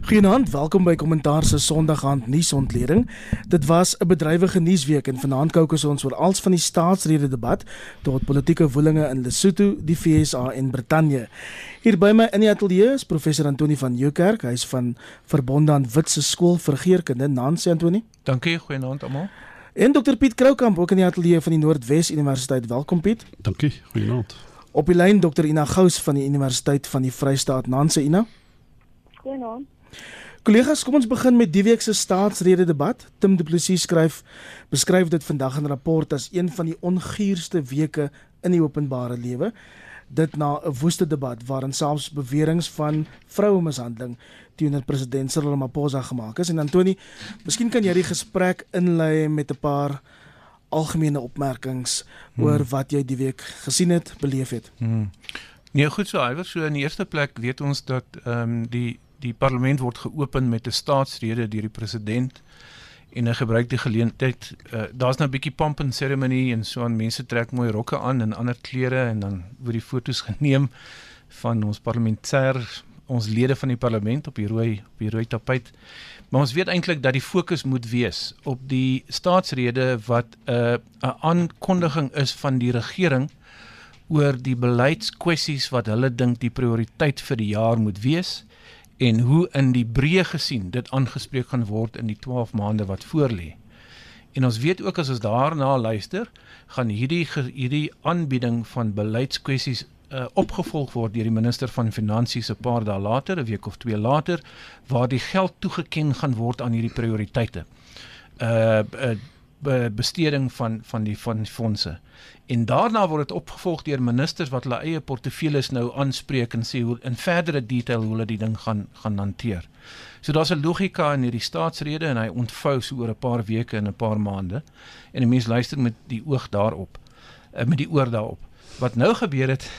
Goeienaand, welkom by Kommentaar se Sondagaand nuusontleding. Dit was 'n bedrywige nuusweek en vanaand kookus ons oor als van die staatsrede debat tot politieke woelinge in Lesotho, die FSA en Brittanje. Hier by my in die ateljee is professor Antoni van Nieuwkerk, hy's van Verbonde aan Witse Skool vir Geerkunde, Nancy Antoni. Dankie, goeienaand almal. En dokter Piet Kroukamp ook in die ateljee van die Noordwes Universiteit. Welkom Piet. Dankie, goeienaand. Op die lyn dokter Ina Gous van die Universiteit van die Vrystaat, Nancy Ina. Goeienaand. Kollegas, kom ons begin met die week se staatsrede debat. Tim Du Plessis skryf beskryf dit vandag in 'n rapport as een van die onguurste weke in die openbare lewe. Dit na 'n woeste debat waarin selfs beweringe van vrouemishandeling teenoor president Cyril Ramaphosa gemaak is. En Antoni, miskien kan jy die gesprek inlei met 'n paar algemene opmerkings hmm. oor wat jy die week gesien het, beleef het. Hmm. Nee, goed so, Iwer, so in die eerste plek weet ons dat ehm um, die die parlement word geopen met 'n staatsrede deur die president en hy gebruik die geleentheid uh, daar's nou 'n bietjie pomp en seremonie en so aan. Mense trek mooi rokke aan en ander klere en dan word die fotos geneem van ons parlementêr ons lede van die parlement op die rooi op die rooi tapuit maar ons weet eintlik dat die fokus moet wees op die staatsrede wat 'n uh, 'n aankondiging is van die regering oor die beleidskwessies wat hulle dink die prioriteit vir die jaar moet wees en hoe in die breë gesien dit aangespreek gaan word in die 12 maande wat voorlê. En ons weet ook as ons daarna luister, gaan hierdie hierdie aanbieding van beleidskwessies uh, opgevolg word deur die minister van finansies 'n paar dae later, 'n week of twee later, waar die geld toegeken gaan word aan hierdie prioriteite. Uh, uh besteding van van die van die fondse. En daarna word dit opgevolg deur ministers wat hulle eie portefeuilles nou aanspreek en sê hoe in verdere detail hoe hulle die ding gaan gaan hanteer. So daar's 'n logika in hierdie staatsrede en hy ontvou so oor 'n paar weke en 'n paar maande en die mense luister met die oog daarop. Uh, met die oor daarop. Wat nou gebeur het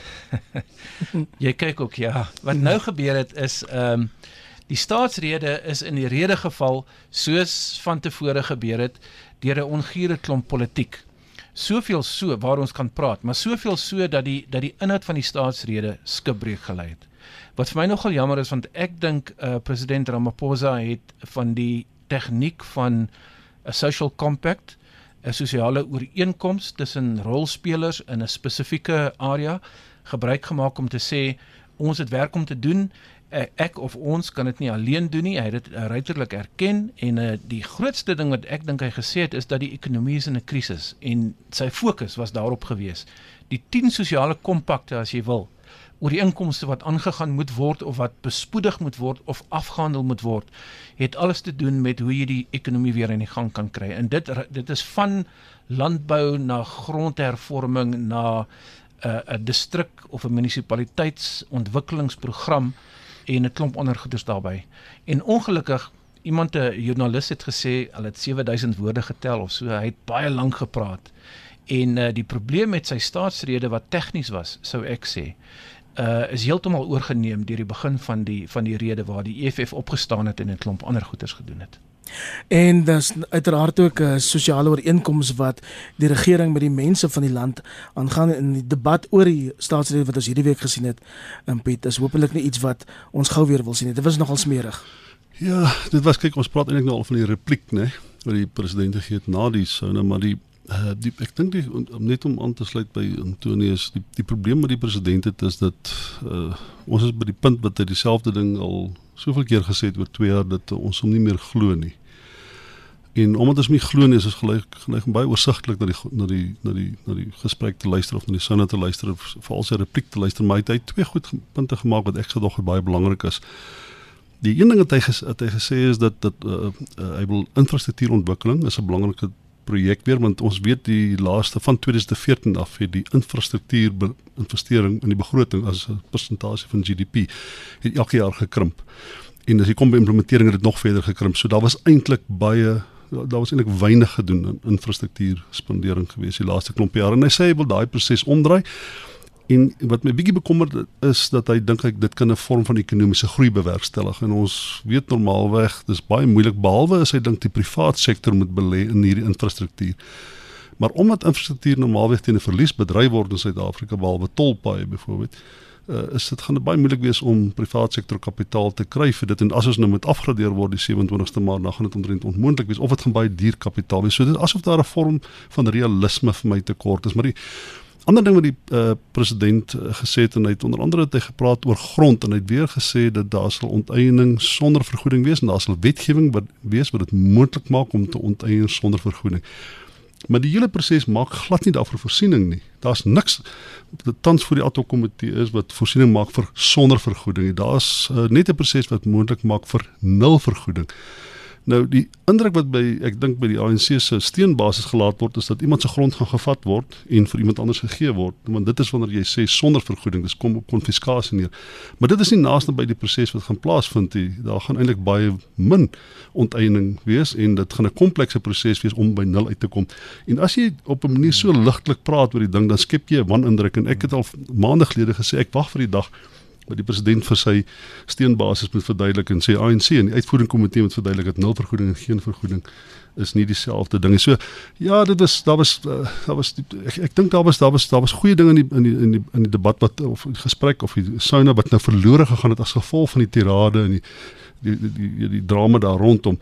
Jy kyk ook ja. Wat nou gebeur het is ehm um, die staatsrede is in die rede geval soos van tevore gebeur het deur 'n ongure klomp politiek. Soveel so waar ons kan praat, maar soveel so dat die dat die inhoud van die staatsrede skibreek gelei het. Wat vir my nogal jammer is want ek dink uh, president Ramaphosa het van die tegniek van 'n social compact 'n sosiale ooreenkoms tussen rolspelers in 'n spesifieke area gebruik gemaak om te sê ons het werk om te doen ek of ons kan dit nie alleen doen nie. Hy het dit uh, ruiterlik erken en uh, die grootste ding wat ek dink hy gesê het is dat die ekonomie is in 'n krisis en sy fokus was daarop gewees. Die 10 sosiale kompakte as jy wil oor die inkomste wat aangegaan moet word of wat bespoedig moet word of afgehandel moet word, het alles te doen met hoe jy die ekonomie weer in die gang kan kry. En dit dit is van landbou na grondhervorming na 'n uh, 'n distrik of 'n munisipaliteitsontwikkelingsprogram en 'n klomp ander goeders daarbey. En ongelukkig iemand 'n joernalis het gesê hulle het 7000 woorde getel of so. Hy het baie lank gepraat. En uh, die probleem met sy staatsrede wat tegnies was, sou ek sê, uh is heeltemal oorgeneem deur die begin van die van die rede waar die EFF opgestaan het en 'n klomp ander goeders gedoen het. En dis uiteraard ook 'n sosiale ooreenkoms wat die regering met die mense van die land aangaan in die debat oor die staatsrede wat ons hierdie week gesien het. En Piet, dis hopelik nie iets wat ons gou weer wil sien nie. Dit was nogal smerig. Ja, dit was kyk ons praat eintlik nou al van die repliek, né, wat die president gegee het na die soune, maar die uh, die ek dink die om net om aan te sluit by Antonius, die die probleem met die president het is dat uh, ons is by die punt wat hy dieselfde ding al soveel keer gesê het oor 2 jaar dat ons hom nie meer glo nie. En omdat ons nie glo nie, is ons gelyk geneig om baie oorsigtelik na die na die na die na die gesprek te luister of na die sinne te luister of veral sy repliek te luister, maar hy het twee goed punte gemaak wat ek gedog het baie belangrik is. Die een ding wat hy wat hy gesê is dat dat uh, uh, hy wil infrastruktuurontwikkeling is 'n belangrike projek weer want ons weet die laaste van 2014 af het die infrastruktuur investering in die begroting as 'n persentasie van GDP het elke jaar gekrimp. En as jy kom by implementering het dit nog verder gekrimp. So daar was eintlik baie daar was eintlik weinig gedoen in infrastruktuur spandering gewees die laaste klomp jare. En hy sê hy wil daai proses omdraai. En wat my bietjie bekommerd is dat hy dink ek dit kan 'n vorm van ekonomiese groei bewerkstellig. En ons weet normaalweg dis baie moeilik behalwe as hy dink die privaat sektor moet belê in hierdie infrastruktuur. Maar omdat infrastruktuur normaalweg teen 'n verlies bedryf word in Suid-Afrika behalwe tolpaaie byvoorbeeld uh, is dit gaan baie moeilik wees om privaat sektor kapitaal te kry vir dit en as ons nou moet afgradeer word die 27ste Maart dan gaan dit omtrent onmoontlik wees of dit gaan baie duur kapitaal wees. So dit asof daar 'n vorm van realisme vir my tekort is, maar die ander ding wat die uh, president uh, gesê het en hy het onder andere het hy gepraat oor grond en hy het weer gesê dat daar sal onteiening sonder vergoeding wees en daar sal wetgewing wat wees wat dit moontlik maak om te onteien sonder vergoeding. Maar die hele proses maak glad nie daarvoor voorsiening nie. Daar's niks tans vir die ad hoc komitee is wat voorsiening maak vir sonder vergoeding. Daar's uh, net 'n proses wat moontlik maak vir nul vergoeding. Nou die indruk wat by ek dink by die ANC se steunbasis gelaat word is dat iemand se grond gaan gevat word en vir iemand anders gegee word. Want dit is wanneer jy sê sonder vergoeding, dis kom op konfiskasie neer. Maar dit is nie naaste by die proses wat gaan plaasvind nie. Daar gaan eintlik baie min onteiening wees en dit gaan 'n komplekse proses wees om by nul uit te kom. En as jy op 'n manier so ligtelik praat oor die ding, dan skep jy 'n wanindruk en ek het al maande gelede gesê ek wag vir die dag wat die president vir sy steunbasis moet verduidelik en sê ANC en die uitvoering komitee moet verduidelik dat nul vergoeding en geen vergoeding is nie dieselfde ding. So ja, dit was daar was uh, daar was die, ek, ek dink daar was daar was daar was goeie dinge in die in die in die in die debat wat of die gesprek of die sauna wat nou verlore gegaan het as gevolg van die tirade en die die die, die, die drama daar rondom.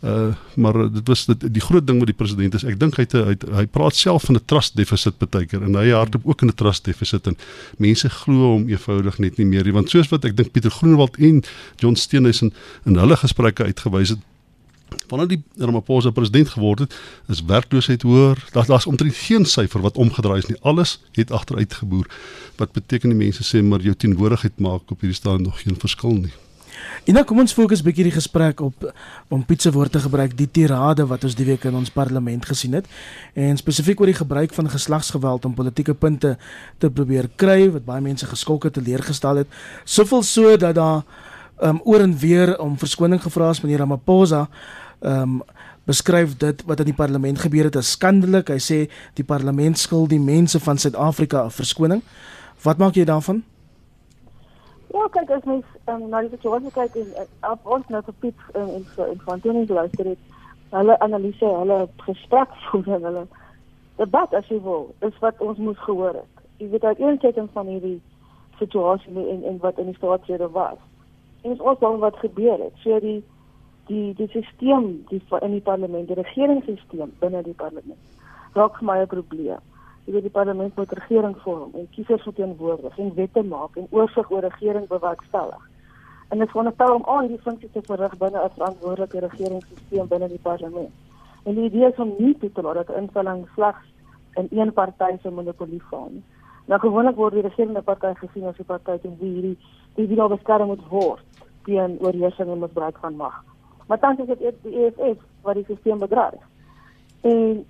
Uh maar dit was dit die groot ding met die president is ek dink hy te, hy hy praat self van 'n trust deficit baie keer en hy hardop ook in 'n trust deficit en mense glo hom eenvoudig net nie meer nie want soos wat ek dink Pieter Groenewald en John Steenhuisen in hulle gesprekke uitgewys het wanneer die Ramaphosa president geword het is werkloosheid hoër daar daar's omtrent geen syfer wat omgedraai is nie alles het agteruit geboer wat beteken die mense sê maar jou teenwoordigheid maak op hierdie staan nog geen verskil nie En nou kom ons fokus bietjie die gesprek op om Pietse woord te gebruik die tirade wat ons die week in ons parlement gesien het en spesifiek oor die gebruik van geslagsgeweld om politieke punte te probeer kry wat baie mense geskok het teleurgestel het. Soveel so dat daar um, oor en weer om verskoning gevra is meneer Ramaphosa um, beskryf dit wat in die parlement gebeur het as skandelik hy sê die parlement skuld die mense van Suid-Afrika 'n verskoning. Wat maak jy daarvan Ja, kyk as mens um, na die situasie kyk en uh, ons nou vir Piet en en en van Tony geluister het, hulle analise, hulle gesprek voer hulle debat as jy wil, is wat ons moes gehoor het. Jy weet uit een setting van hierdie situasie en en wat in die staatsrede was. En ons ook wat gebeur het. So die die die stelsel die in die parlement, die regeringsstelsel binne die parlement raak vir my 'n probleem jy weet die parlement moet regering vorm en kiesers verteenwoordig en wette maak en oorsig oor regering bewerkstellig. En dit nou om al die funksies te verrig binne 'n verantwoordelike regeringsstelsel binne die parlement. En die idee is om nie toe te laat dat 'n instelling slegs in een party se monopolie gaan. Nou gewoonlik word die regerende party gesien as die party teen wie hierdie die wie nou beskerm moet word teen oorheersing en misbruik van mag. Maar tans is dit die EFF wat die stelsel bedreig. En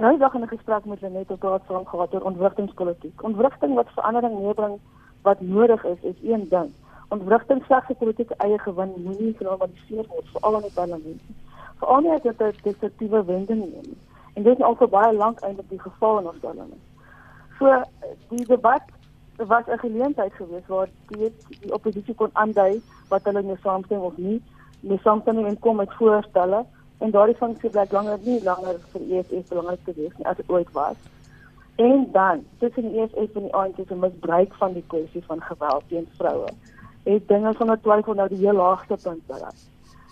Nou dag in 'n gesprek met Lenet op praat saam gehad oor ontwrigtingspolitiek. Ontwrigting wat verandering meebring wat nodig is, is een ding. Ontwrigting slegs politieke eie gewin moenie genormaliseer word veral in die parlement. Veral nie as dit 'n destruktiewe wending neem. En dit is al vir baie lank eintlik die geval in ons parlement. So die debat was 'n geleentheid geweest waar die, die oppositie kon aandui wat hulle nou saamstem of nie. Hulle saamstem en kom met voorstelle en daardie funksie bly langer nie langer vir EFF belangrik te wees nie as dit ooit was. En dan tussen die EFF en die ANC se misbruik van die kwessie van geweld teen vroue het dinge sonder twyfel nou die heel laagste punt bereik.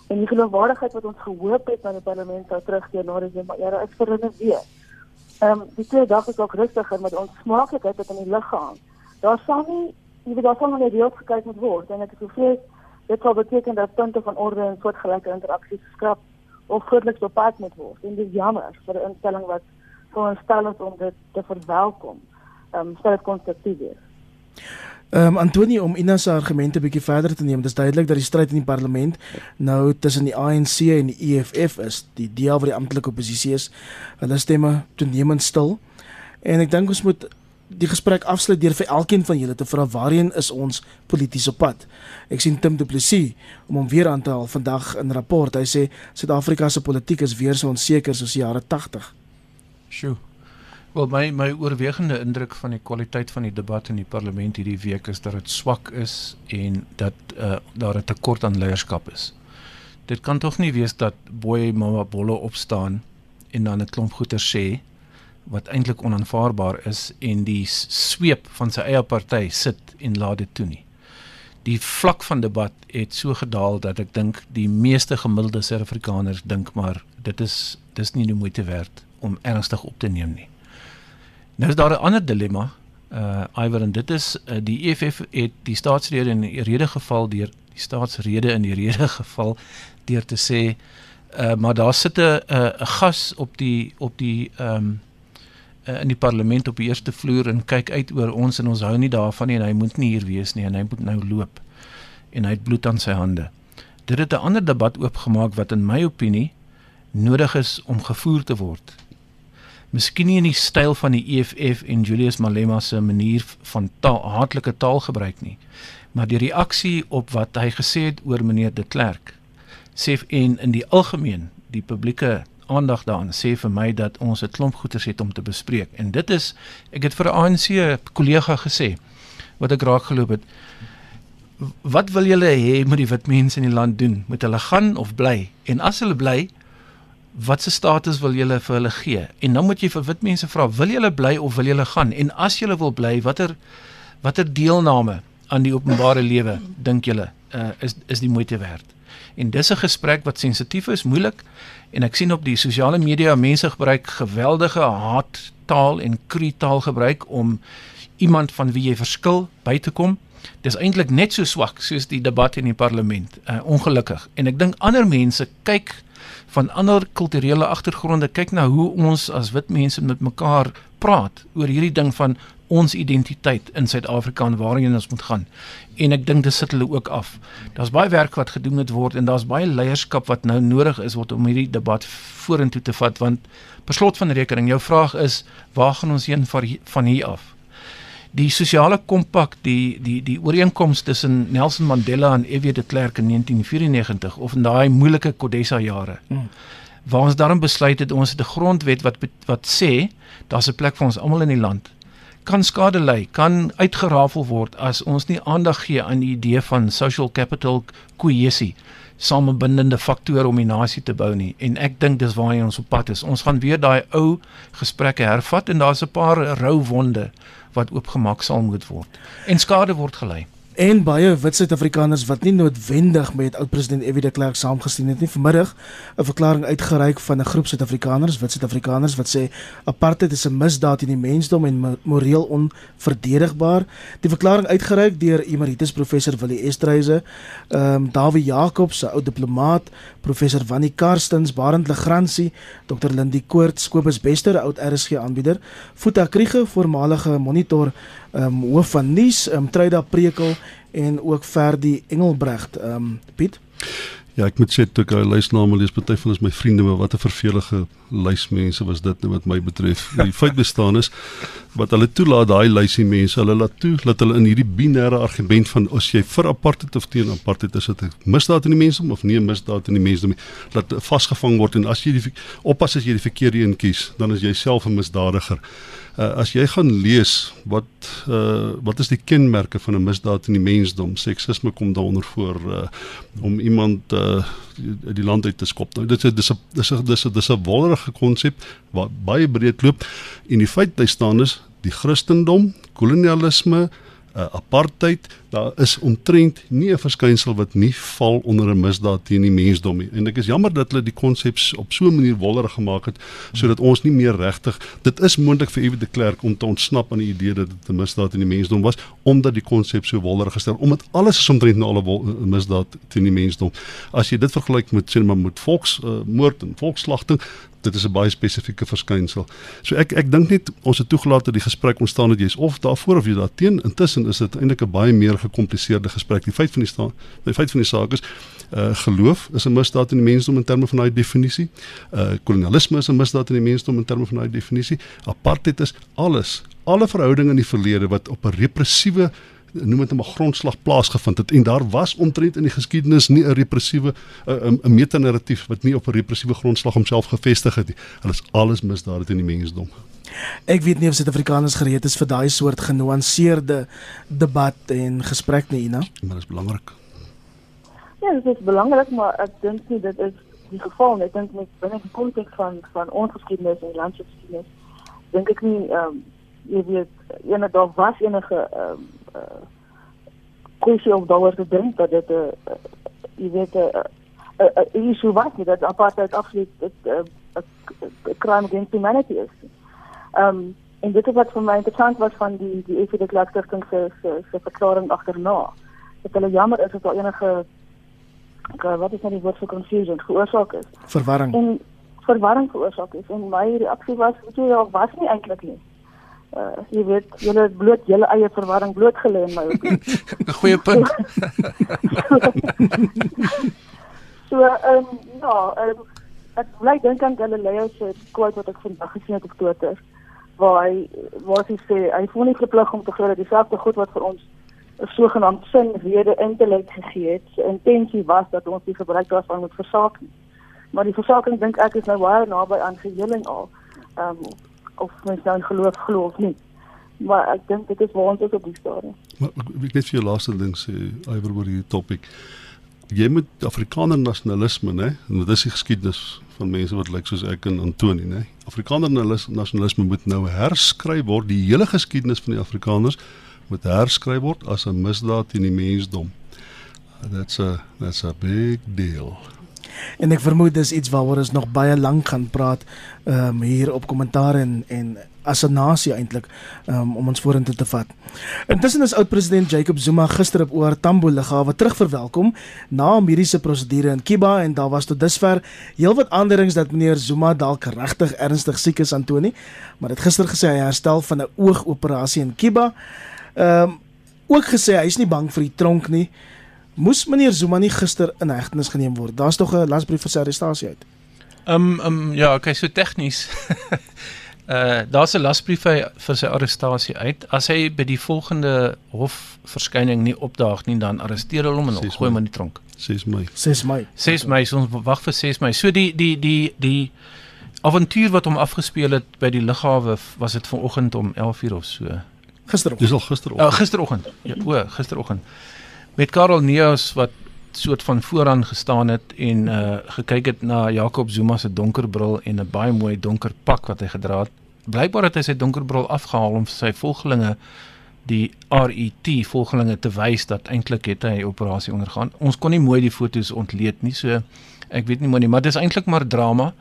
En die geloofwaardigheid wat ons gehoop het aan die parlement sou terugkeer na die era is verinneweer. Ehm um, die twee dae is ook rustiger met ons smaaklikheid wat in die lug gehang. Daar sal nie jy weet daar sal nie reëls gekyk moet word en ek het gevrees dit sal beteken dat punte van orde en soortgelyke interaksies skrap of grootliks bepaal moet word. En dit is jammer vir 'n instelling wat veronderstel is om dit te verwelkom. Ehm um, sou dit konstruktief wees. Ehm um, Antonie om Ina se argumente bietjie verder te neem. Dis duidelik dat die stryd in die parlement nou tussen die ANC en die EFF is. Die deel wat die amptelike oppositie is, hulle stemme toenemend stil. En ek dink ons moet die gesprek afsluit deur vir elkeen van julle te vra waarheen is ons politieke pad. Ek sien Tim Du Plessis om hom weer aan te haal vandag in 'n rapport. Hy sê Suid-Afrika se politiek is weer so onseker soos die jare 80. Sjoe. Wel my my oorwegende indruk van die kwaliteit van die debat in die parlement hierdie week is dat dit swak is en dat uh, daar 'n tekort aan leierskap is. Dit kan tog nie wees dat Boy Mama Bolle opstaan en dan 'n klomp goeie sê wat eintlik onaanvaarbaar is en die sweep van sy eie party sit en laat dit toe nie. Die vlak van debat het so gedaal dat ek dink die meeste gemiddelde Suid-Afrikaners dink maar dit is dis nie die moeite werd om ernstig op te neem nie. Nou is daar 'n ander dilemma. Uh Iwer en dit is uh, die EFF het die staatsrede in die rede geval deur die staatsrede in die rede geval deur te sê uh maar daar sit 'n 'n gas op die op die ehm um, uh, in die parlement op die eerste vloer en kyk uit oor ons en ons hou nie daarvan nie en hy moet nie hier wees nie en hy moet nou loop en hy het bloed aan sy hande. Dit het 'n ander debat oopgemaak wat in my opinie nodig is om gevoer te word miskien nie in die styl van die EFF en Julius Malema se manier van taal, haatlike taal gebruik nie, maar die reaksie op wat hy gesê het oor meneer De Klerk sê en in die algemeen die publieke aandag daaraan sê vir my dat ons 'n klomp goeters het om te bespreek en dit is ek het vir 'n ANC kollega gesê wat ek raak geloop het wat wil julle hê moet die wit mense in die land doen moet hulle gaan of bly en as hulle bly wat se status wil julle vir hulle gee? En dan moet jy vir wit mense vra, wil julle bly of wil julle gaan? En as julle wil bly, watter watter deelname aan die openbare lewe dink julle uh, is is die moeite werd? En dis 'n gesprek wat sensitief is, moeilik en ek sien op die sosiale media mense gebruik geweldige haattaal en kruitaal gebruik om iemand van wie jy verskil by te kom. Dis eintlik net so swak soos die debat in die parlement. Uh, ongelukkig. En ek dink ander mense kyk van ander kulturele agtergronde kyk na hoe ons as wit mense met mekaar praat oor hierdie ding van ons identiteit in Suid-Afrika en waarheen ons moet gaan. En ek dink dit sit hulle ook af. Daar's baie werk wat gedoen moet word en daar's baie leierskap wat nou nodig is word om hierdie debat vorentoe te vat want per slot van rekening jou vraag is waar gaan ons heen van hier af? die sosiale kompak die die die ooreenkoms tussen Nelson Mandela en F.W. de Klerk in 1994 of in daai moeilike Kodesa jare. Hmm. Waar ons daarom besluit het ons het 'n grondwet wat wat sê daar's 'n plek vir ons almal in die land kan skade lei, kan uitgerafel word as ons nie aandag gee aan die idee van social capital cohesie samebindende faktore om die nasie te bou nie. En ek dink dis waar ons op pad is. Ons gaan weer daai ou gesprekke hervat en daar's 'n paar rou wonde wat oopgemaak sal moet word. En skade word gelei en baie wit Suid-Afrikaners wat nie noodwendig met oud-president F.W. de Klerk saamgestem het nie, vanmiddag 'n verklaring uitgereik van 'n groep Suid-Afrikaners, wit Suid-Afrikaners wat sê apartheid is 'n misdaad teen die mensdom en moreel onverdedigbaar. Die verklaring uitgereik deur emeritus professor Willie Estreise, ehm um, Dawie Jacobs, 'n oud diplomaat, professor Wannie Karstens, Barend Legrandsie, Dr. Lindie Koort, Skobus Bester, oud RSG aanbieder, Futa Kriege, voormalige monitor um, hoof van nuus, ehm um, Truida Prekel en ook Ferdi Engelbregt. Ehm um, Piet. Ja, ek moet sê toe ek hy lysname lees, party van is my vriende, maar wat 'n vervelige lysmense was dit nou wat my betref. Die feit bestaan is wat hulle toelaat daai lysie mense, hulle laat toe dat hulle in hierdie binêre argument van as jy vir apartheid of teen apartheid is dit misdaad in die mensdom of nie misdaad in die mensdom nie, dat vasgevang word en as jy die oppas as jy die verkeerde een kies, dan is jy self 'n misdadiger uh, as jy gaan lees wat uh, wat is die kenmerke van 'n misdaad in die mensdom? Seksisme kom daaronder voor uh, om iemand uh, die, die land uit te skop. Nou dit is dis 'n dis 'n dis 'n dis 'n wonderlike konsep wat baie breed loop en die feit bly staan is die Christendom, kolonialisme, uh, apartheid, daar is omtrent nie 'n verskynsel wat nie val onder 'n misdaad teen die mensdom nie. En ek is jammer dat hulle die konsep op so 'n manier wollerig gemaak het sodat ons nie meer regtig dit is moontlik vir Ewe de Klerk om te ontsnap aan die idee dat dit 'n misdaad teen die mensdom was omdat die konsep so wollerig gestel omdat alles is omtrent nou al 'n misdaad teen die mensdom. As jy dit vergelyk met sê maar met volksmoord uh, en volksslagting dit is 'n baie spesifieke verskynsel. So ek ek dink net ons het toegelaat dat die gesprek ontstaan het jy's of daarvoor of jy daarteen. Intussen is dit eintlik 'n baie meer gekompliseerde gesprek. Die feit van die staan, die feit van die saak is uh geloof is 'n misdaad in die mensdom in terme van daai definisie. Uh kolonialisme is 'n misdaad in die mensdom in terme van daai definisie. Apartheid is alles, alle verhoudinge in die verlede wat op 'n repressiewe noem dit 'n grondslag plaasgevind het en daar was omtrent in die geskiedenis nie 'n repressiewe 'n 'n metanarratief wat nie op 'n repressiewe grondslag homself gevestig het nie. Hulle is alles misdade teen die mensdom. Ek weet nie of Suid-Afrikaners gereed is vir daai soort genuanceerde debat en gesprek nie, Ina. Maar dit is belangrik. Ja, dit is belangrik, maar ek dink nie dit is die geval nie. Ek dink met binne die konteks van van ons geskiedenis en landgeskiedenis dink ek nie ehm um, jy weet enige daar was enige ehm um, uh, kwessie of daaroor te dink dat dit 'n uh, uh, jy weet 'n uh, uh, uh, issue was nie dat apartheid absoluut 'n uh, uh, crime against humanity is. Ehm um, en dit is wat vir my interessant was van die die EFF deklarasting se se se verklaring agterna. Dat hulle jammer is dat daar enige wat is nou die woord vir confusion veroorsaak is. Verwarring. En verwarring veroorsaak is en my reaksie was weet jy ja, was nie eintlik nie. Uh jy weet julle het bloot julle eie verwarring blootgelê in my opinie. 'n Goeie punt. so ehm um, ja, um, ek bly dink aan Galileo se quote wat ek vandag gesien het op Twitter waar hy waar hy sê hy voel nie verplig om te glo dat dieselfde goed wat vir ons 'n sogenaamde sin, rede, intellek gegee het, sy intensie was dat ons die gebruik daarvan moet versaak nie. Maar die versaking dink ek is nou baie naby aan geheling al. Ehm um, of mens nou in geloof glo of nie. Maar ek dink dit is waar ons op die stadium. Maar ek ek net vir jou laaste ding sê oor oor hierdie topik. Jy moet Afrikaner nasionalisme, né? En dit is die geskiedenis van mense wat lyk soos ek en Antoni, né? Afrikaner nasionalisme moet nou herskryf word. Die hele geskiedenis van die Afrikaners moet herskryf word as 'n misdaad teen die mensdom. That's a that's a big deal. En ek vermoed dis iets waaroor ons nog baie lank gaan praat ehm um, hier op kommentaar en en as 'n nasie eintlik um, om ons vorentoe te vat. Intussen is oud-president Jacob Zuma gister op OR Tambo lughawe terugverwelkom na mediese prosedure in Kiba en daar was tot dusver heelwat aanduidings dat meneer Zuma dalk regtig ernstig siek is Antoni, maar dit gister gesê hy herstel van 'n oogoperasie in Kiba. Ehm um, ook gesê hy is nie bang vir die tronk nie. Moes meneer Zuma nie gister in hegtenis geneem word? Daar's tog 'n lasbrief vir sy arrestasie uit. Ehm um, um, ja, okay, so tegnies. uh daar's 'n lasbrief vir, vir sy arrestasie uit. As hy by die volgende hofverskyning nie opdaag nie, dan arresteer hulle hom en gooi hom in die tronk. 6 Mei. 6 Mei. 6 Mei, so ons wag vir 6 Mei. So die die die die avontuur wat hom afgespeel het by die lughawe was dit vanoggend om 11:00 of so. Gisteroggend. Dis al gisteroggend. Oh, gisteroggend. Ja, o, gisteroggend. Met Karel Neus wat soort van vooraan gestaan het en uh gekyk het na Jakob Zuma se donker bril en 'n baie mooi donker pak wat hy gedra het. Blykbaar het hy sy donker bril afgehaal om sy volgelinge die RET volgelinge te wys dat eintlik het hy operasie ondergaan. Ons kon nie mooi die foto's ontleed nie, so ek weet nie maar nie, maar dis eintlik maar drama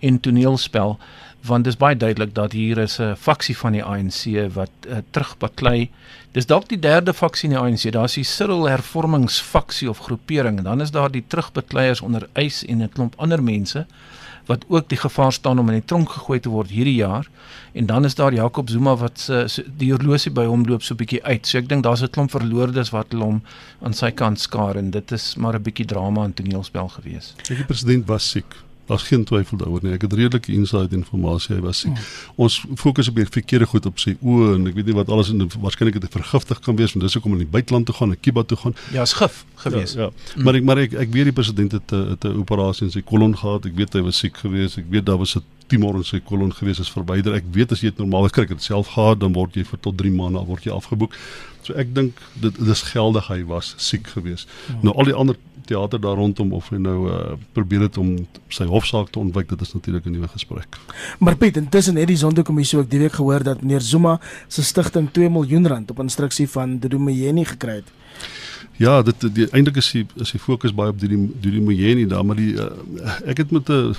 en toneelspel want dis baie duidelik dat hier is 'n faksie van die ANC wat uh, terugbaklei. Dis dalk die derde faksie in die ANC. Daar's die Cyril hervormingsfaksie of groepering en dan is daar die terugbakleiers onder eis en 'n klomp ander mense wat ook die gevaar staan om in die tronk gegooi te word hierdie jaar. En dan is daar Jakob Zuma wat se die horlosie by hom loop so 'n bietjie uit. So ek dink daar's 'n klomp verloordes wat hom aan sy kant skaar en dit is maar 'n bietjie drama en toneelspel gewees. Die president was siek. Daar's geen twyfel daaroor nie. Ek het redelike inside inligting. Hy was siek. Oh. Ons fokus op die verkeerde goed op sy oë en ek weet nie wat alles in waarskynlik het vergiftig kan wees want dis hoekom hy in die buiteland toe gaan, na Kiba toe gaan. Ja, is gif gewees. Ja. ja. Mm. Maar ek maar ek ek weet die president het 'n het 'n operasie in sy kolon gehad. Ek weet hy was siek geweest. Ek weet daar was 'n tumor in sy kolon geweest is verwyder. Ek weet as jy dit normaal kry, dit self gehad, dan word jy vir tot 3 maande word jy afgeboek. So ek dink dit dis geldig hy was siek geweest. Ja. Nou al die ander teater daar rondom of hy nou uh, probeer het om sy hofsaak te ontwyk dit is natuurlik 'n nuwe gesprek. Maar Piet, intussen het die Sonderkommissie ook die week gehoor dat meneer Zuma se stigting 2 miljoen rand op instruksie van Dudu Mayeni gekry het. Ja, dit die eintlik is die is die fokus baie op die die die Mojeni daar, maar die uh, ek het met 'n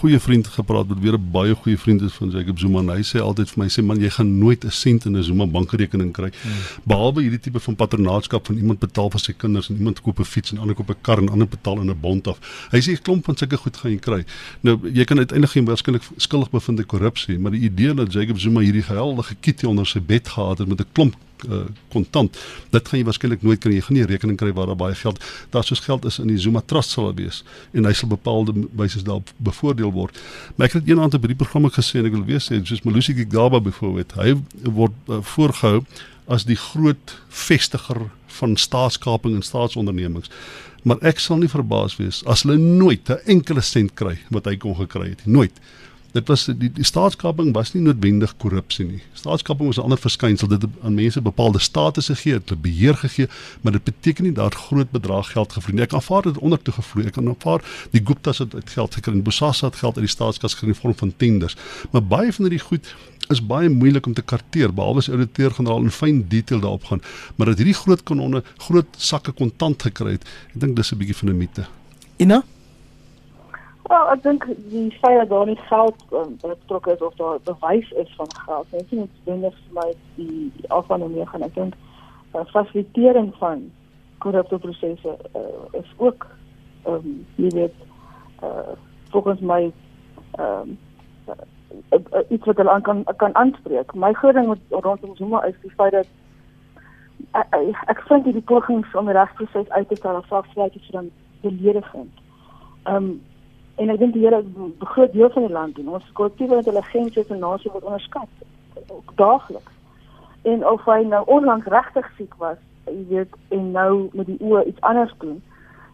goeie vriend gepraat wat weer 'n baie goeie vriend is van Jacob Zuma en hy sê altyd vir my sê man jy gaan nooit 'n sent in 'n Zuma bankrekening kry hmm. behalwe hierdie tipe van patronaatskap van iemand betaal vir sy kinders en iemand koop 'n fiets en ander koop 'n kar en ander betaal in 'n bond af. Hy sê 'n klomp van sulke goed gaan jy kry. Nou jy kan uiteindelik geen waarskynlik skuldig bevind aan korrupsie, maar die idee dat Jacob Zuma hierdie geweldige kitty onder sy bed gehad het met 'n klomp Eh, kontant. Uh, dit gaan jy waarskynlik nooit kry. Jy gaan nie rekening kry waar daar baie geld. Daar soos geld is in die Zuma Trust sal wees en hy sal bepaalde wyse daar bevoordeel word. Maar ek het een aand by die program gesê en ek wil weer sê soos Malusi Gigaba byvoorbeeld, hy word uh, voorgehou as die groot vestiger van staatskaping en staatsondernemings. Maar ek sal nie verbaas wees as hulle nooit 'n enkele sent kry wat hy kon gekry het. Nooit dit was die, die staatskaping was nie noodwendig korrupsie nie. Staatskaping was 'n ander verskynsel. Dit aan mense bepaalde statusse gegee, het hulle beheer gegee, maar dit beteken nie dat groot bedrag geld gevloei nie. Ek aanvaar dit onder toe gevloei. Ek aanvaar die Gupta's het uit geld gekry Bosasa het geld uit die staatskas gekry in vorm van tenders. Maar baie van hierdie goed is baie moeilik om te karteer behalwe as ouditeur-generaal in fyn detail daarop gaan. Maar dat hierdie groot kanonne groot sakke kontant gekry het, ek dink dis 'n bietjie van 'n mite. Ina Wel, ek dink die feit dat daar nie geld um, betrokke is of daar bewys is van geld, net nie noodwendig vir my die afhandeling gaan. Ek dink uh, fasilitering van korrupte prosesse uh, is ook ehm um, jy weet uh, volgens my ehm um, uh, uh, iets wat hulle aan kan kan aanspreek. My groot ding rondom Zuma is die feit dat ek, ek vind die pogings om die regsproses uit te stel afsluit is dan beledigend. Ehm um, en ek dink die hele groot deel van die land doen. Ons kollektiewe intelligensie en nasie word onderskat daagliks. En of hy nou onlangs regtig siek was, jy weet, en nou met die oë iets anders doen.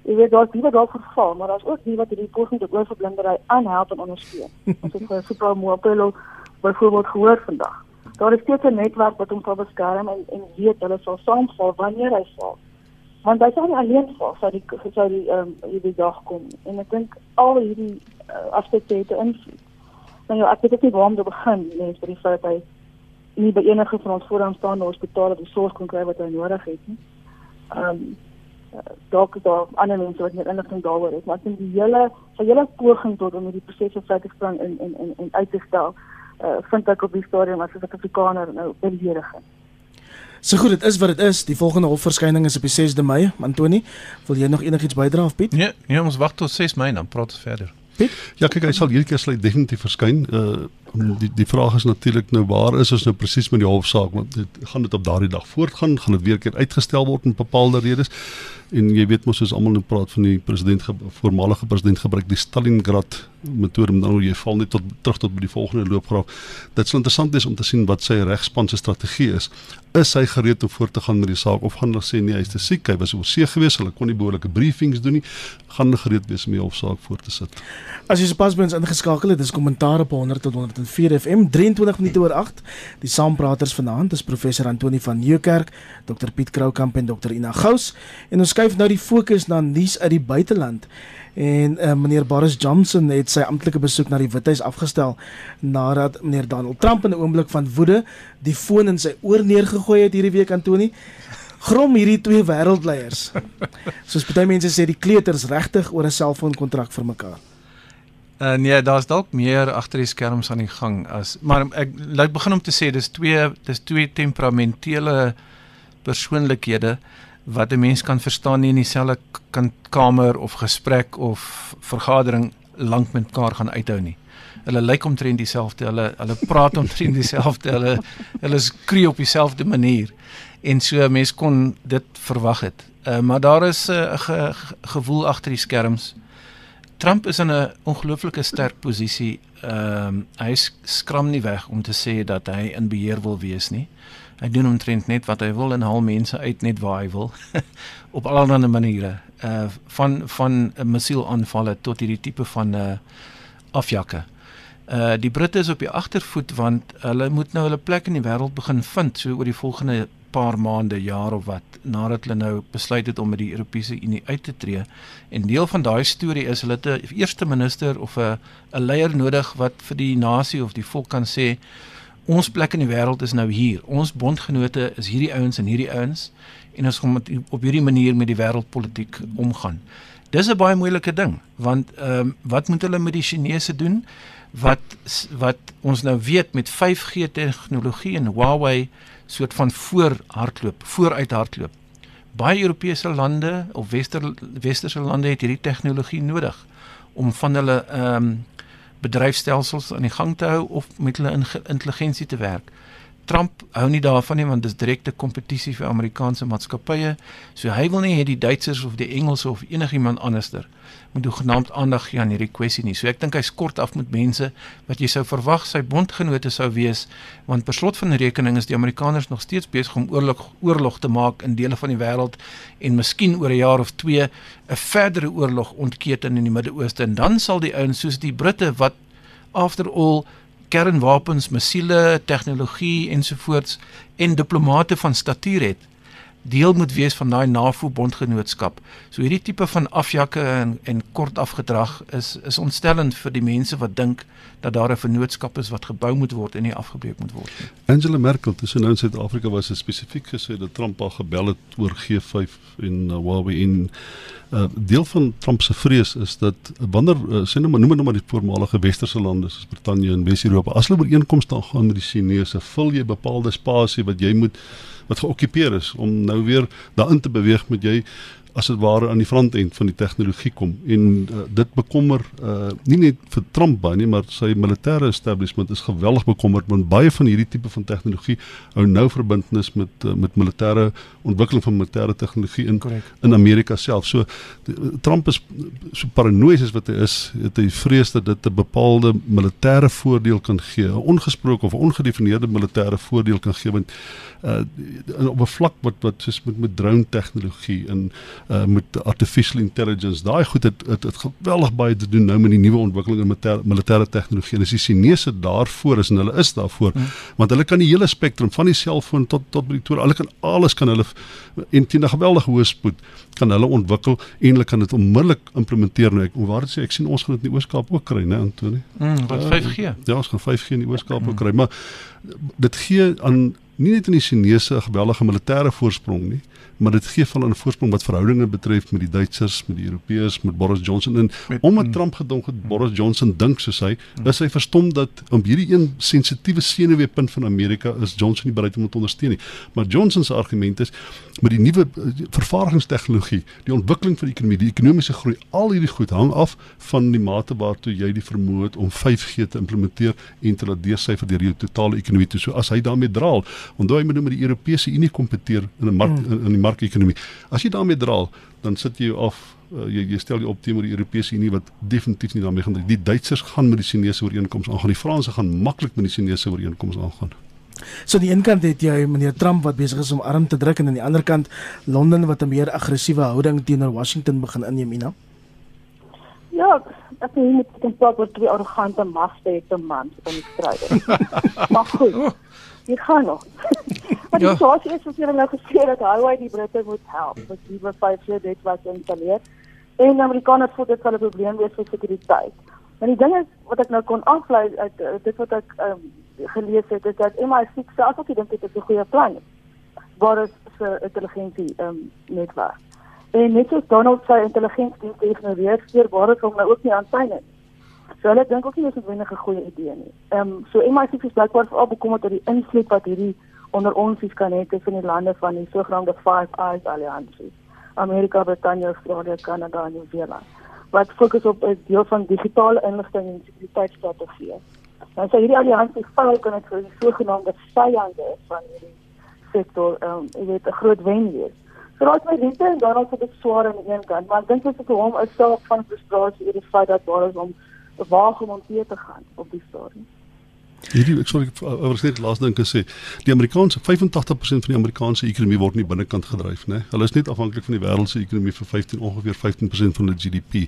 Jy weet daar's baie dalk geval, maar daar's ook nie wat hierdie poging tot oorblindery aanhelp en ondersteun. Ons het vir Super Mopelo byvoorbeeld gehoor vandag. Daar is steeds 'n netwerk wat hom sal beskerm en en weet hulle sal saamval wanneer hy val want hy sal nie alleen val sou die sou die ehm um, hierdie dag kom en ek dink al hierdie uh, aspekte het invloed. Nou ja, ek weet nie waar om te begin nie vir die feit hy nie by enige van ons vooraanstaande hospitale die sorg kon kry wat hy nodig het nie. Ehm um, dalk is daar ander mense wat meer inligting daaroor het, maar ek dink die hele sy hele poging tot om hierdie prosesse vry te spring en en en en uit te stel, uh, vind ek op die stadium as 'n Suid-Afrikaner nou beledigend. So goed, dit is wat dit is. Die volgende hofverskyning is op die 6de Mei. Antoni, wil jy nog enigiets bydra of Piet? Nee, nee, ons wag tot 6 Mei dan praat ons verder. Piet? Ja, kyk, hy sal hierdie keer sluit definitief verskyn. Uh die die vraag is natuurlik nou waar is ons nou presies met die hofsaak want dit gaan dit op daardie dag voortgaan, gaan dit weer keer uitgestel word om bepaalde redes en jy weet mos ons almal nou praat van die president voormalige president gebruik die Stalingrad metode om dan hoe jy val net tot terug tot by die volgende loopgraaf. Dit sal interessant wees om te sien wat sy regspan se strategie is. Is hy gereed om voort te gaan met die saak of gaan hulle sê nee, hy is te siek, hy was oor see gewees, hulle kon nie behoorlike briefings doen nie. Gaan hulle gereed wees om die hofsaak voort te sit? As jy sopas by ons ingeskakel het, dis kommentaar op 100 tot 104 FM 23 minute oor 8. Die saampraters vanaand is professor Antoni van Nieuwkerk, Dr Piet Kroukamp en Dr Ina Gous en ons skuif nou die fokus na nuus uit die buiteland. En uh, meneer Boris Johnson het sy amptelike besoek na die Withuis afgestel nadat meneer Donald Trump in 'n oomblik van woede die foon in sy oor neergegooi het hierdie week Antoni. Grom hierdie twee wêreldleiers. Soos baie mense sê die kleuters regtig oor 'n selfoonkontrak vir mekaar. Uh, nee, daar's dalk meer agter die skerms aan die gang as maar ek laat begin om te sê dis twee dis twee temperamentele persoonlikhede wat 'n mens kan verstaan nie in dieselfde kamer of gesprek of vergadering lank met mekaar gaan uithou nie. Hulle lyk omtrent dieselfde, hulle hulle praat omtrent dieselfde, hulle hulle skree op dieselfde manier. En so mense kon dit verwag het. Uh, maar daar is 'n uh, ge, gevoel agter die skerms. Trump is in 'n ongelooflike sterk posisie. Ehm uh, hy skram nie weg om te sê dat hy in beheer wil wees nie. Hy doen omtrent net wat hy wil en haal mense uit net waar hy wil op allerlei maniere. Uh van van 'n missielaanvalle tot hierdie tipe van uh afjakke. Uh die Britte is op die agtervoet want hulle moet nou hulle plek in die wêreld begin vind so oor die volgende paar maande, jaar of wat nadat hulle nou besluit het om met die Europese Unie uit te tree. En deel van daai storie is hulle het 'n eerste minister of 'n 'n leier nodig wat vir die nasie of die volk kan sê ons plek in die wêreld is nou hier. Ons bondgenote is hierdie ouens en hierdie ouens en ons gaan op hierdie manier met die wêreldpolitiek omgaan. Dis 'n baie moeilike ding want ehm um, wat moet hulle met die Chinese doen? Wat wat ons nou weet met 5G tegnologie en Huawei soort van voorhardloop, vooruit hardloop. Baie Europese lande of wester westerse lande het hierdie tegnologie nodig om van hulle ehm um, bedryfstelsels aan die gang te hou of met hulle intelligensie te werk. Trump hou nie daarvan nie want dit is direkte kompetisie vir Amerikaanse maatskappye. So hy wil nie hê die Duitsers of die Engelse of enigiemand anderster moet hoegenaamd aandag gee aan hierdie kwessie nie. So ek dink hy skort af met mense wat jy sou verwag sy bondgenote sou wees want per slot van rekening is die Amerikaners nog steeds besig om oorlog oorlog te maak in dele van die wêreld en miskien oor 'n jaar of 2 'n verdere oorlog ontketen in die Midde-Ooste en dan sal die ouens soos die Britte wat after all kernwapens, missiele, tegnologie ensovoorts en diplomate van statuur het deel moet wees van daai NAVO bondgenootskap. So hierdie tipe van afjakke en en kort afgedrag is is ontstellend vir die mense wat dink dat daar 'n vennootskap is wat gebou moet word en nie afgebreek moet word nie. Angela Merkel tussen nou in Suid-Afrika was spesifiek gesê dat Trump al gebel het oor G5 en uh, Huawei en uh, deel van Trump se vrees is dat wanneer uh, sê nou maar noem nou maar die voormalige westerse lande soos Brittanje en Wes-Europa as hulle ooreenkomste aangaan met die Chinese, vul jy bepaalde spasie wat jy moet wat geokkupeer is om nou weer daarin te beweeg met jy as dit ware aan die frontend van die tegnologie kom. En uh, dit bekommer uh, nie net vir Trump baie nie maar sy militêre establishment is geweldig bekommerd want baie van hierdie tipe van tegnologie hou nou verbintenis met uh, met militêre ontwikkeling van militêre tegnologie in Correct. in Amerika self. So die, Trump is so paranoïes as wat hy is, het hy vrees dat dit 'n bepaalde militêre voordeel kan gee, 'n ongesproke of ongedefinieerde militêre voordeel kan gee want uh, op 'n vlak wat wat soos met met drone tegnologie en uh, met artificial intelligence. Daai goed het het, het geweldig baie te doen nou met die nuwe ontwikkeling in militêre tegnologie. En as die Chinese daarvoor is en hulle is daarvoor, hmm. want hulle kan die hele spektrum van die selfoon tot tot by die toer, hulle kan alles kan hulle en teen 'n geweldige hoë spoed kan hulle ontwikkel en hulle kan dit onmiddellik implementeer. Nou ek waar dit sê ek sien ons gaan dit in die Ooskaap ook kry né Antoni mm, wat 5G uh, ja ons gaan 5G in die Ooskaap mm. ook kry maar dit gee aan nie net in die Chinese 'n geweldige militêre voorsprong nie maar dit gee van 'n voorsprong wat verhoudinge betref met die Duitsers, met die Europeërs, met Boris Johnson en met, omdat mm. Trump gedink het Boris Johnson dink soos hy, mm. is hy verstom dat om hierdie een sensitiewe senuweepunt van Amerika is Johnson nie bereid om te ondersteun nie. Maar Johnson se argument is met die nuwe eh, vervaardigingstegnologie, die ontwikkeling van die ekonomie, die ekonomiese groei, al hierdie goed hang af van die mate waartoe jy die vermoë het om 5G te implementeer en te laat deursyfer deur die totale ekonomie toe. So as hy daarmee draal, onthou hy moet nou met die Europese Unie kompeteer in 'n mark mm. in, in die markekonomie. As jy daarmee draal, dan sit jy af uh, jy, jy stel jy op teenoor die Europese Unie wat definitief nie daarmee gaan die Duitsers gaan met die Chinese ooreenkomste aangaan. Die Franse gaan maklik met die Chinese ooreenkomste aangaan. So aan die een kant het jy meneer Trump wat besig is om arm te druk en aan die ander kant Londen wat 'n meer aggressiewe houding teenoor Washington begin inneem, Ina. Ja, ek sien met die plek wat die arrogante magte het 'n man om te stry. maar goed. Dit gaan nog. Maar die ja. situasie is soos jy nou gesê het, Hawaii die Britte moet help. Wat die wat 5G dit wat installeer. En Amerikaners voel dit sal 'n probleem wees vir sekuriteit. Maar die ding is wat ek nou kon aflei uit uh, dit wat ek um, gelees het is dat MI6 self ook dink dit is 'n goeie plan. Waar is se intelligensie ehm um, netwerk. En net soos Donald sy intelligensie tegnologie steur waar dit hom nou ook nie aan sy nie. So hulle dink ook nie dis 'n wenige goeie idee nie. Ehm um, so MI6 is blykbaar veral bekommerd oor die invloed wat hierdie onder ons is kan hê tussen die lande van die sogenaamde Five Eyes alliansie. Amerika, Brittanje, Australië, Kanada en Nieu-Seeland. Wat fokus op 'n deel van digitale inligting en sekuriteitsstrategie. Nou so hierdie alliansie val kan dit vir die sogenaamde vyande van hierdie sektor ehm um, jy weet 'n groot wen wees. So raak my dit en dan ook bietjie swaar aan die een kant, maar ek dink dit is vir hom 'n saak van frustrasie oor die feit dat daar is om waar gemonteer te gaan op die stadium. Hierdie ek sou oor sê die laaste ding gesê, die Amerikaanse 85% van die Amerikaanse ekonomie word nie binnekant gedryf, né? Hulle is net afhanklik van die wêreldse ekonomie vir 15 ongeveer 15% van hulle GDP.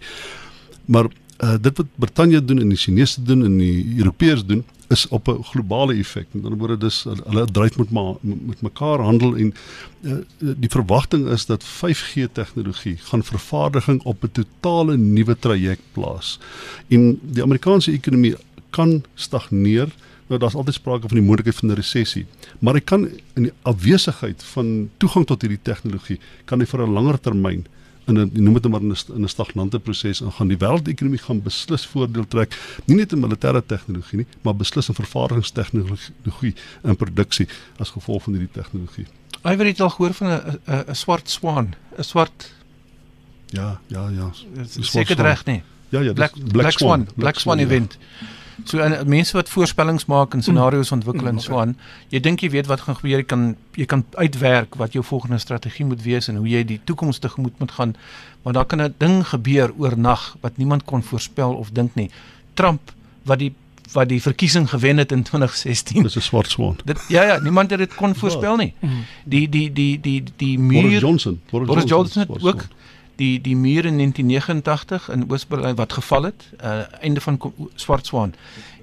Maar uh, dit wat Brittanje doen en die Chinese doen en die Europeërs doen is op 'n globale effek. Met ander woorde dis hulle dryf met ma, met mekaar handel en uh, die verwagting is dat 5G tegnologie gaan vervaardiging op 'n totale nuwe traject plaas. En die Amerikaanse ekonomie kan stagneer. Nou daar's altyd sprake van die moontlikheid van 'n resessie, maar hy kan in die afwesigheid van toegang tot hierdie tegnologie kan hy vir 'n langer termyn in 'n noem dit maar in 'n in 'n stagnante proses ingaan. Die wêreldekonomie gaan beslis voordeel trek, nie net in militêre tegnologie nie, maar beslis in vervaardigingstegnologie en produksie as gevolg van hierdie tegnologie. Iwer het al gehoor van 'n 'n swart swaan, 'n swart Ja, ja, ja. Seker reg nie. Ja, ja, Black, Black, Black Swan, Black, Black Swan, Swan event. Ja. So en mense wat voorspellings maak en scenario's ontwikkel en so aan, jy dink jy weet wat gaan gebeur, jy kan jy kan uitwerk wat jou volgende strategie moet wees en hoe jy die toekoms tegemoet moet gaan. Maar daar kan 'n ding gebeur oornag wat niemand kon voorspel of dink nie. Trump wat die wat die verkiesing gewen het in 2016. Dis 'n swart swan. Dit ja ja, niemand het dit kon voorspel nie. Die die die die die, die muur Boris Johnson, Boris, Boris Johnson, Johnson ook die die muur in 1989 in Oos-Berlyn wat geval het, uh einde van Swart Swaan.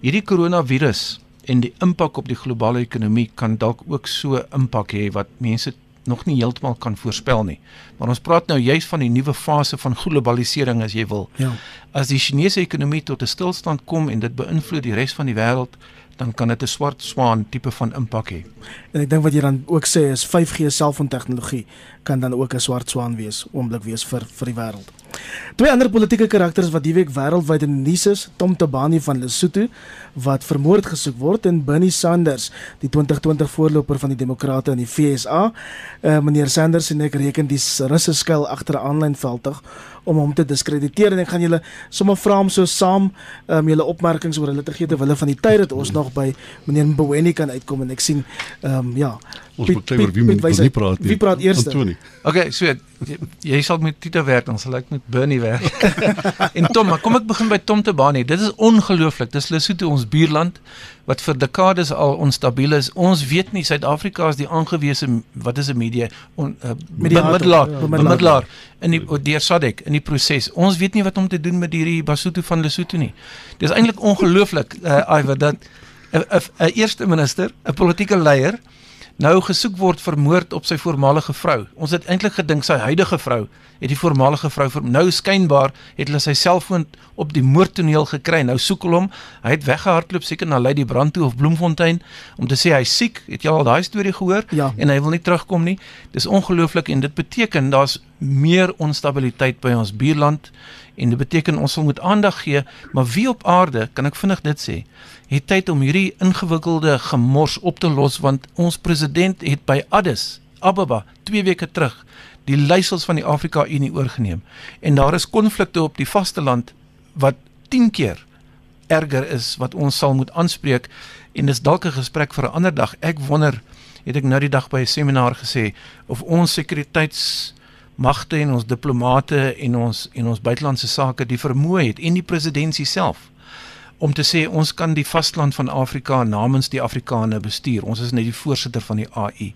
Hierdie koronavirus en die impak op die globale ekonomie kan dalk ook so impak hê wat mense nog nie heeltemal kan voorspel nie. Maar ons praat nou juis van die nuwe fase van globalisering as jy wil. Ja. As die Chinese ekonomie tot 'n stilstand kom en dit beïnvloed die res van die wêreld, dan kan dit 'n swart swaan tipe van impak hê. En ek dink wat jy dan ook sê is 5G selfoontegnologie kan dan ook 'n swart swaan wees, oomblik wees vir vir die wêreld. Twee ander politieke karakters wat hierdie week wêreldwyd in die nuus is, Tom Tabani van Lesotho wat vermoord gesoek word en Bernie Sanders, die 2020 voorloper van die Demokrate in die FSA. Uh, meneer Sanders en ek reken die Russe skuil agter 'n aanlyn veldtog om hom te diskrediteer en ek gaan julle sommer vra om so saam um, julle opmerkings oor hulle te gee terwyl van die tyd dat ons nog by meneer Mboweni kan uitkom en ek sien ehm um, ja Ons moet kyk oor wie moet wie praat nie. Wie praat eers? Antoni. Okay, so jy, jy sal met Tito werk, dan sal ek met Bernie werk. en Tom, maar kom ek begin by Tom Tabani. Dit is ongelooflik. Dis Lesotho ons buurland wat vir dekades al onstabiel is. Ons weet nie Suid-Afrika is die aangewese wat is 'n media on, uh, bemiddelaar, ja, bemiddelaar in die deur SADC in die proses. Ons weet nie wat om te doen met hierdie Basotho van Lesotho nie. Dis eintlik ongelooflik, uh, Iver dat 'n 'n eerste minister, 'n politieke leier nou gesoek word vir moord op sy voormalige vrou. Ons het eintlik gedink sy huidige vrou het die voormalige vrou vir nou skynbaar het hulle sy selfoon op die moordtoneel gekry. Nou soek hulle hom. Hy het weggehardloop seker na Lady Brand toe of Bloemfontein om te sê hy's siek. Het jy al daai storie gehoor? Ja. En hy wil nie terugkom nie. Dis ongelooflik en dit beteken daar's meer onstabiliteit by ons buurland en dit beteken ons sal moet aandag gee, maar wie op aarde, kan ek vinnig dit sê, het tyd om hierdie ingewikkelde gemors op te los want ons president het by Addis Ababa 2 weke terug die leiersels van die Afrika Unie oorgeneem en daar is konflikte op die vasteland wat 10 keer erger is wat ons sal moet aanspreek en dis dalk 'n gesprek vir 'n ander dag. Ek wonder, het ek nou die dag by 'n seminar gesê of ons sekuriteitsmagte en ons diplomate en ons en ons buitelandse sake die vermoë het en die presidentsie self om te sê ons kan die vasteland van Afrika namens die Afrikane bestuur. Ons is net die voorsitter van die AU.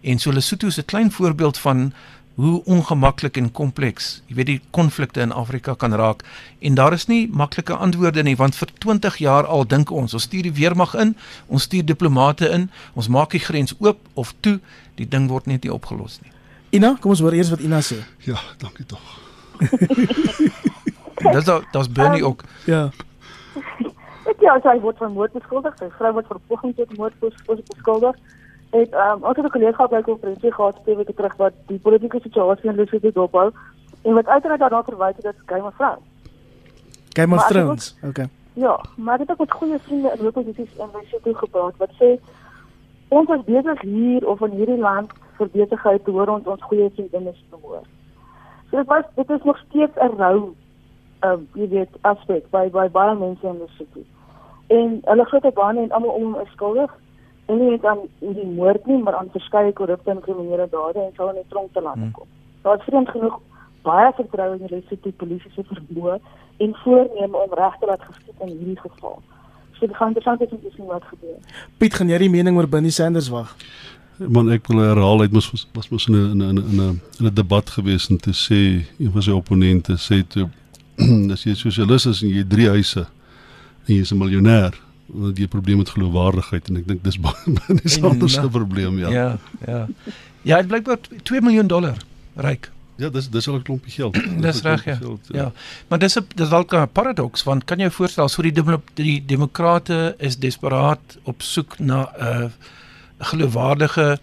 En so Lesotho is 'n klein voorbeeld van hoe ongemaklik en kompleks, jy weet die konflikte in Afrika kan raak en daar is nie maklike antwoorde nie want vir 20 jaar al dink ons ons stuur die weermag in, ons stuur diplomate in, ons maak die grens oop of toe, die ding word net nie opgelos nie. Ina, kom ons hoor eers wat Ina sê. Ja, dankie tog. Dis daar's Bernie ook. Ja. Ek ja, sy word van moord beskuldig. Sy vrou word vir poging tot moord beskuldig. Het ehm um, ons het 'n kollega by konferensie gehad twee weke terug wat die politieke situasie in Lesotho dophou en wat uiteraard daarna verwys het dat sy 'n vrou. Game of Thrones. Okay. Ja, maar dit het ook met goeie vriende in opposisies in Lesotho gepraat wat sê ons is besig hier of in hierdie land vir besigheid te hoor ons ons goeie vriende is vermoor. So dit was dit is nog steeds 'n rou uh jy weet aspek by by baie mense in Lesotho. En hulle glo dat bane en almal om hom is skuldig. En nie net aan die moord nie, maar aan verskeie korrupte en kriminele dade en sal in die tronk te laat Hmm. kom. Daar is vreemd genoeg baie vertroue in die Lesotho polisie se vermoë en voorneme om reg te laat geskied in hierdie geval. So dit gaan interessant wees om te sien wat gebeur. Piet, gaan jy die mening oor Bernie Sanders wag? Man ek wil herhaal hy was was mos in 'n in 'n in 'n in 'n debat gewees en te sê een van sy opponente sê toe as jy sosialis is en jy het drie huise en jy is 'n miljonair dan het jy 'n probleem met geloofwaardigheid en ek dink dis baie dis anders 'n probleem ja. Ja, ja. Ja, het blykbaar 2 miljoen dollar ryk. Ja, dis dis al 'n klompie geld. Dis 'n reg ja. geld, Ja. Maar dis 'n dis dalk 'n paradoks want kan jy voorstel so die demo, die demokrate is desperaat op soek na 'n uh, geloofwaardige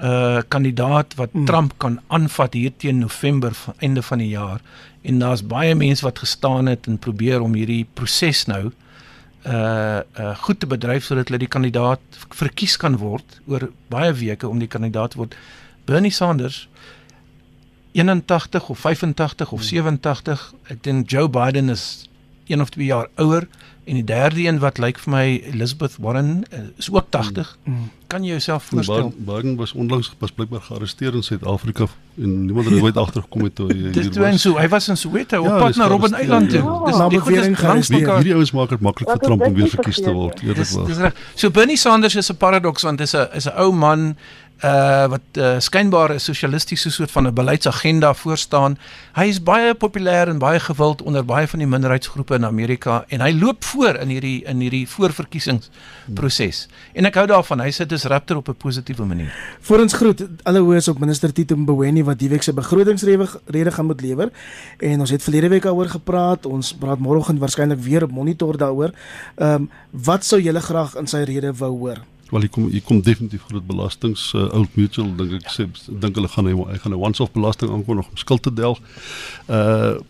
uh kandidaat wat Mm. mm. Trump kan aanvat hier teen November van einde van die jaar en daar's baie mense wat gestaan het en probeer om hierdie proses nou uh uh goed te bedryf sodat hulle die kandidaat verkies kan word oor baie weke om die kandidaat te word. Bernie Sanders 81 of 85 of 87. Ek dink Joe Biden is 1 of 2 jaar ouer en die derde een wat lyk vir my Elizabeth Warren uh, is ook 80. Mm. Kan jy jouself voorstel? Biden, Biden was onlangs pas blykbaar gearresteer in Suid-Afrika en niemand het ooit agtergekom het toe hy hier toe en was. so, hy was in Soweto Ja, op pad dis na Robben gearresteer, Island toe. ja. Dis Na die is langs mekaar. Hierdie ouens maak dit maklik vir Trump om weer verkies te word, eerlikwaar. dis reg. So Bernie Sanders is 'n paradoks want dis 'n is 'n ou man uh wat uh, skynbaar 'n sosialistiese soort van 'n beleidsagenda voorstaan. Hy is baie populêr en baie gewild onder baie van die minderheidsgroepe in Amerika en hy loop voor in hierdie in hierdie voorverkiesingsproses. En ek hou daarvan. Hy sit disruptor op 'n positiewe manier. Voor ons groet alle hoes op minister Tito Mboweni wat die week se begrotingsrede gaan moet lewer. En ons het verlede week daaroor gepraat. Ons praat môreoggend waarskynlik weer op monitor daaroor. Ehm um, wat sou julle graag in sy rede wou hoor? Wel hier kom hier kom definitief groot belastings uh, Old Mutual dink ek sê dink hulle gaan hy, hy gaan 'n once-off belasting aankom nog om skuld te delg. Uh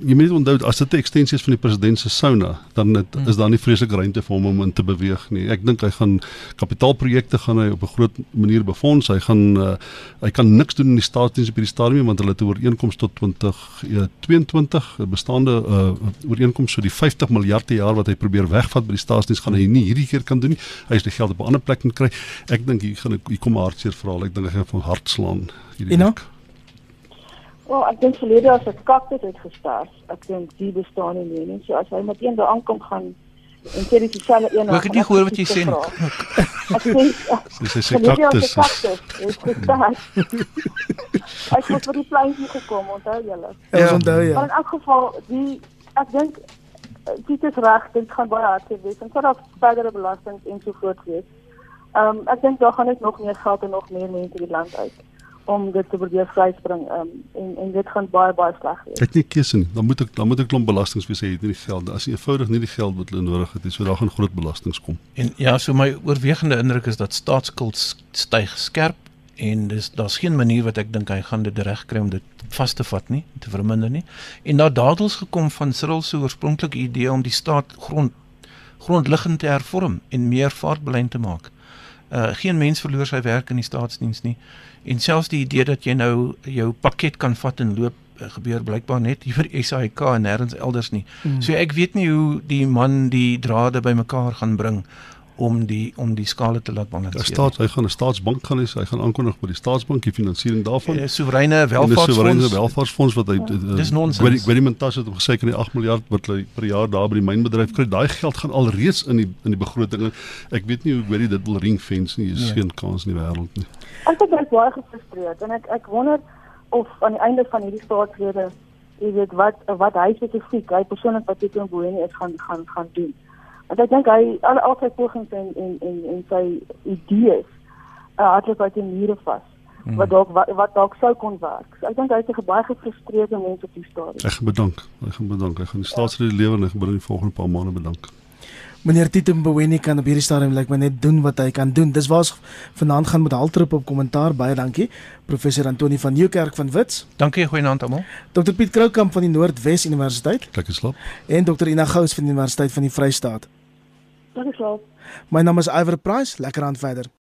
jy moet onthou as dit 'n ekstensie is van die president se sauna, dan het, hmm. is daar nie vreeslik ruimte vir hom om in te beweeg nie. Ek dink hy gaan kapitaalprojekte gaan hy op 'n groot manier befonds. Hy gaan uh, hy kan niks doen in die staatsdiens op hierdie stadium want hulle het 'n ooreenkoms tot 2022 'n bestaande uh, ooreenkoms so die 50 miljard per jaar wat hy probeer wegvat by die staatsdiens gaan hy nie hierdie keer kan doen nie. Hy is die geld op 'n ander plek moet kry. Ek dink hier gaan hier kom 'n hartseer verhaal. Ek dink hy gaan van hart slaan hierdie. Ook Wel, ek dink verlede as 'n kaktus het gestart. Ek dink die bestaan nie meer nie. So as hy met een daar aankom gaan en sê dis dieselfde een. Ek het nie gehoor wat jy sê nie. Ek sê dis 'n kaktus. Ek het vir die pleintjie gekom, onthou julle? Ja, onthou ja. Maar in elk geval, die ek dink dit is reg, dit gaan baie hard wees. En sodat verdere belastings en so voort wees. Ehm um, ek dink daar gaan net nog meer geld en nog meer mense in die land uit om dit te probeer vryspring um, en en dit gaan baie baie sleg wees. Ek nie keuse nie. Dan moet ek dan moet ek klomp belastings wees hê, het nie die geld. As jy eenvoudig nie die geld wat hulle nodig het nie, so daar gaan groot belastings kom. En ja, so my oorwegende indruk is dat staatsskuld styg skerp en dis daar's geen manier wat ek dink hy gaan dit regkry om dit vas te vat nie, te verminder nie. En daar dadels gekom van Cyril se oorspronklike idee om die staat grond grondliggend te hervorm en meer vaartbelyn te maak. Uh geen mens verloor sy werk in die staatsdiens nie. En selfs die idee dat jy nou jou pakket kan vat en loop uh, gebeur blykbaar net hier vir SAIK en nêrens elders nie. Hmm. So ek weet nie hoe die man die drade bymekaar gaan bring om die om die skale te laat balanseer. Die staat hy gaan 'n staatsbank gaan hê, hy gaan aankondig by die staatsbank die finansiering daarvan. 'n Soewereine welvaartsfonds. 'n Soewereine welvaartsfonds wat hy uh, Dis nonsens. Gwerimentas het hom gesê kan die 8 miljard wat hy per jaar daar by die mynbedryf kry. Daai geld gaan alreeds in die in die begroting. Ek weet nie hoe Gweri dit wil ringfence nie. Jy ja. geen kans in die wêreld nie. Ek is baie gefrustreerd en ek ek wonder of aan die einde van hierdie staatsrede jy weet wat wat hy spesifiek hy persoonlik wat dit in Boenie is gaan gaan gaan doen. Want ek dink hy al al sy pogings en en en en sy idees uh, hardloop uit die mure vas. Mm. Wat dalk wat, wat dalk sou kon werk. So ek dink hy het 'n baie gefrustreerde mens op die stadium. Ek bedank. Ek gaan bedank. Ek gaan die staatsrede lewer en ek gaan die volgende paar maande bedank. Meneer Tito Mboweni kan op hierdie stadium lyk like, my net doen wat hy kan doen. Dis waar ons vanaand gaan met haltrop op kommentaar. Baie dankie. Professor Antoni van Nieuwkerk van Wits. Dankie, goeienaand almal. Dr Piet Kroukamp van die Noordwes Universiteit. Lekker slaap. En Dr Ina Gous van die Universiteit van die Vrystaat. Dankie wel. My naam is Iver Price. Lekker aan verder.